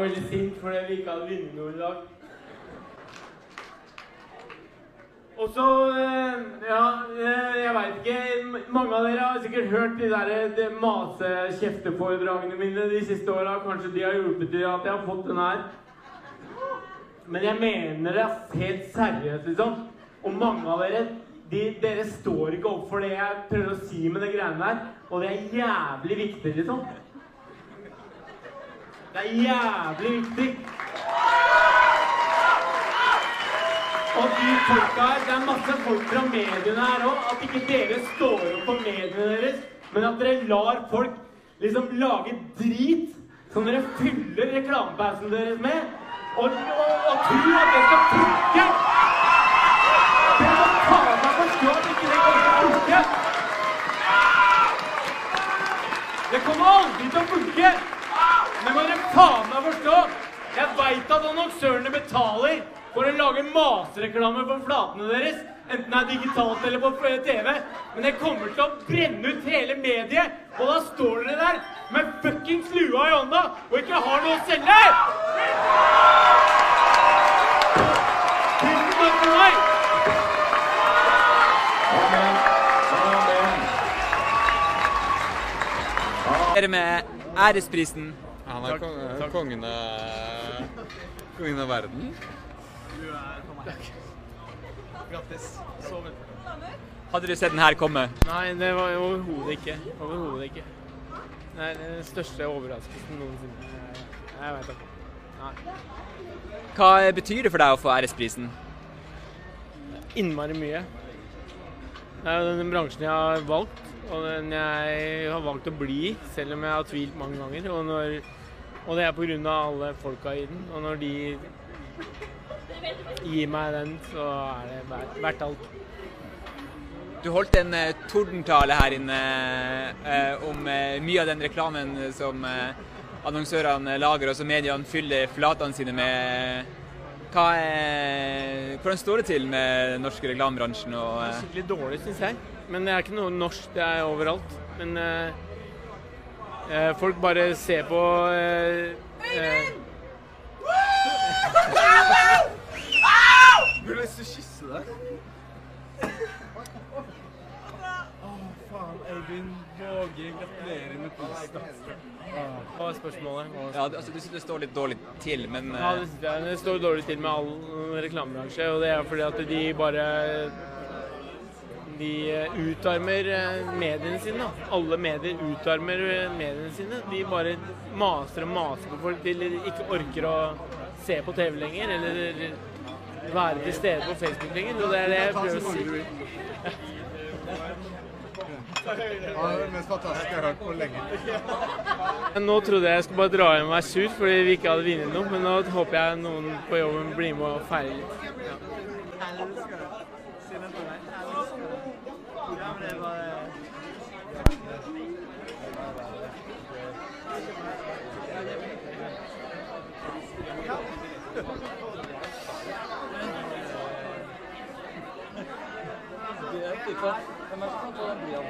Var veldig sint fordi vi ikke hadde vunnet noe i dag. Og så eh, Ja, eh, jeg veit ikke. Mange av dere har sikkert hørt de der de masekjefteforedragene mine de siste åra. Kanskje de har hjulpet til at jeg har fått den her. Men jeg mener det helt seriøst, liksom. Og mange av dere de, dere står ikke opp for det jeg prøver å si med de greiene der. Og det er jævlig viktig, liksom. Det er jævlig viktig. Og de folka her, det er masse folk fra mediene her òg. At ikke dere står opp for mediene deres, men at dere lar folk liksom lage drit som dere fyller reklamepausen deres med, og, og, og tror at det skal funke. Dere må faen meg forstå at ikke det kommer funke. Det kommer aldri til å funke. Det må dere faen meg forstå. Jeg veit at annonsørene betaler for å lage masereklame på flatene deres, enten det er digitalt eller på TV, men det kommer til å brenne ut hele mediet, og da står dere der med fuckings lua i hånda og ikke har noe å selge! Tusen takk for meg! Med æresprisen. Han er kong, kongen av kongen av verden. Grattis. Så vel. Hadde du sett den her komme? Nei, det var overhodet ikke. Overhodet ikke. Det er den største overraskelsen noensinne. Jeg, vet veit ikke. Nei. Hva betyr det for deg å få æresprisen? Innmari mye. Det er jo den bransjen jeg har valgt, og den jeg har valgt å bli i, selv om jeg har tvilt mange ganger. Og, når, og det er pga. alle folka i den. Og når de gir meg den, så er det verdt, alt. Du holdt en eh, tordentale her inne eh, om eh, mye av den reklamen som eh, annonsørene lager, og som mediene fyller flatene sine med. Hva er, hvordan står det til med den norske reklamebransjen? Og, eh, Skikkelig dårlig, syns jeg. Men det er ikke noe norsk, det er overalt. Men eh, folk bare ser på eh, eh, Du har lyst til å kysse deg? Å, faen. Øyvind Våge, gratulerer med prisen. Hva var spørsmålet? Ja, det, ja, altså, du synes det står litt dårlig til, men Ja, det, det står dårlig til med all reklamebransje, og det er fordi at de bare De eh, utarmer eh, mediene sine. Alle medier utarmer eh, mediene sine. De bare maser og maser på folk til de ikke orker å se på TV lenger, eller være til stede på Facebook lenger. Og det er det jeg prøver å si. Ja, det er det mest fantastiske jeg har hørt på lenge. Nå trodde jeg jeg skulle bare dra hjem og være sur fordi vi ikke hadde vunnet noe, men nå håper jeg noen på jobben blir med og feirer litt. Det er ikke sant.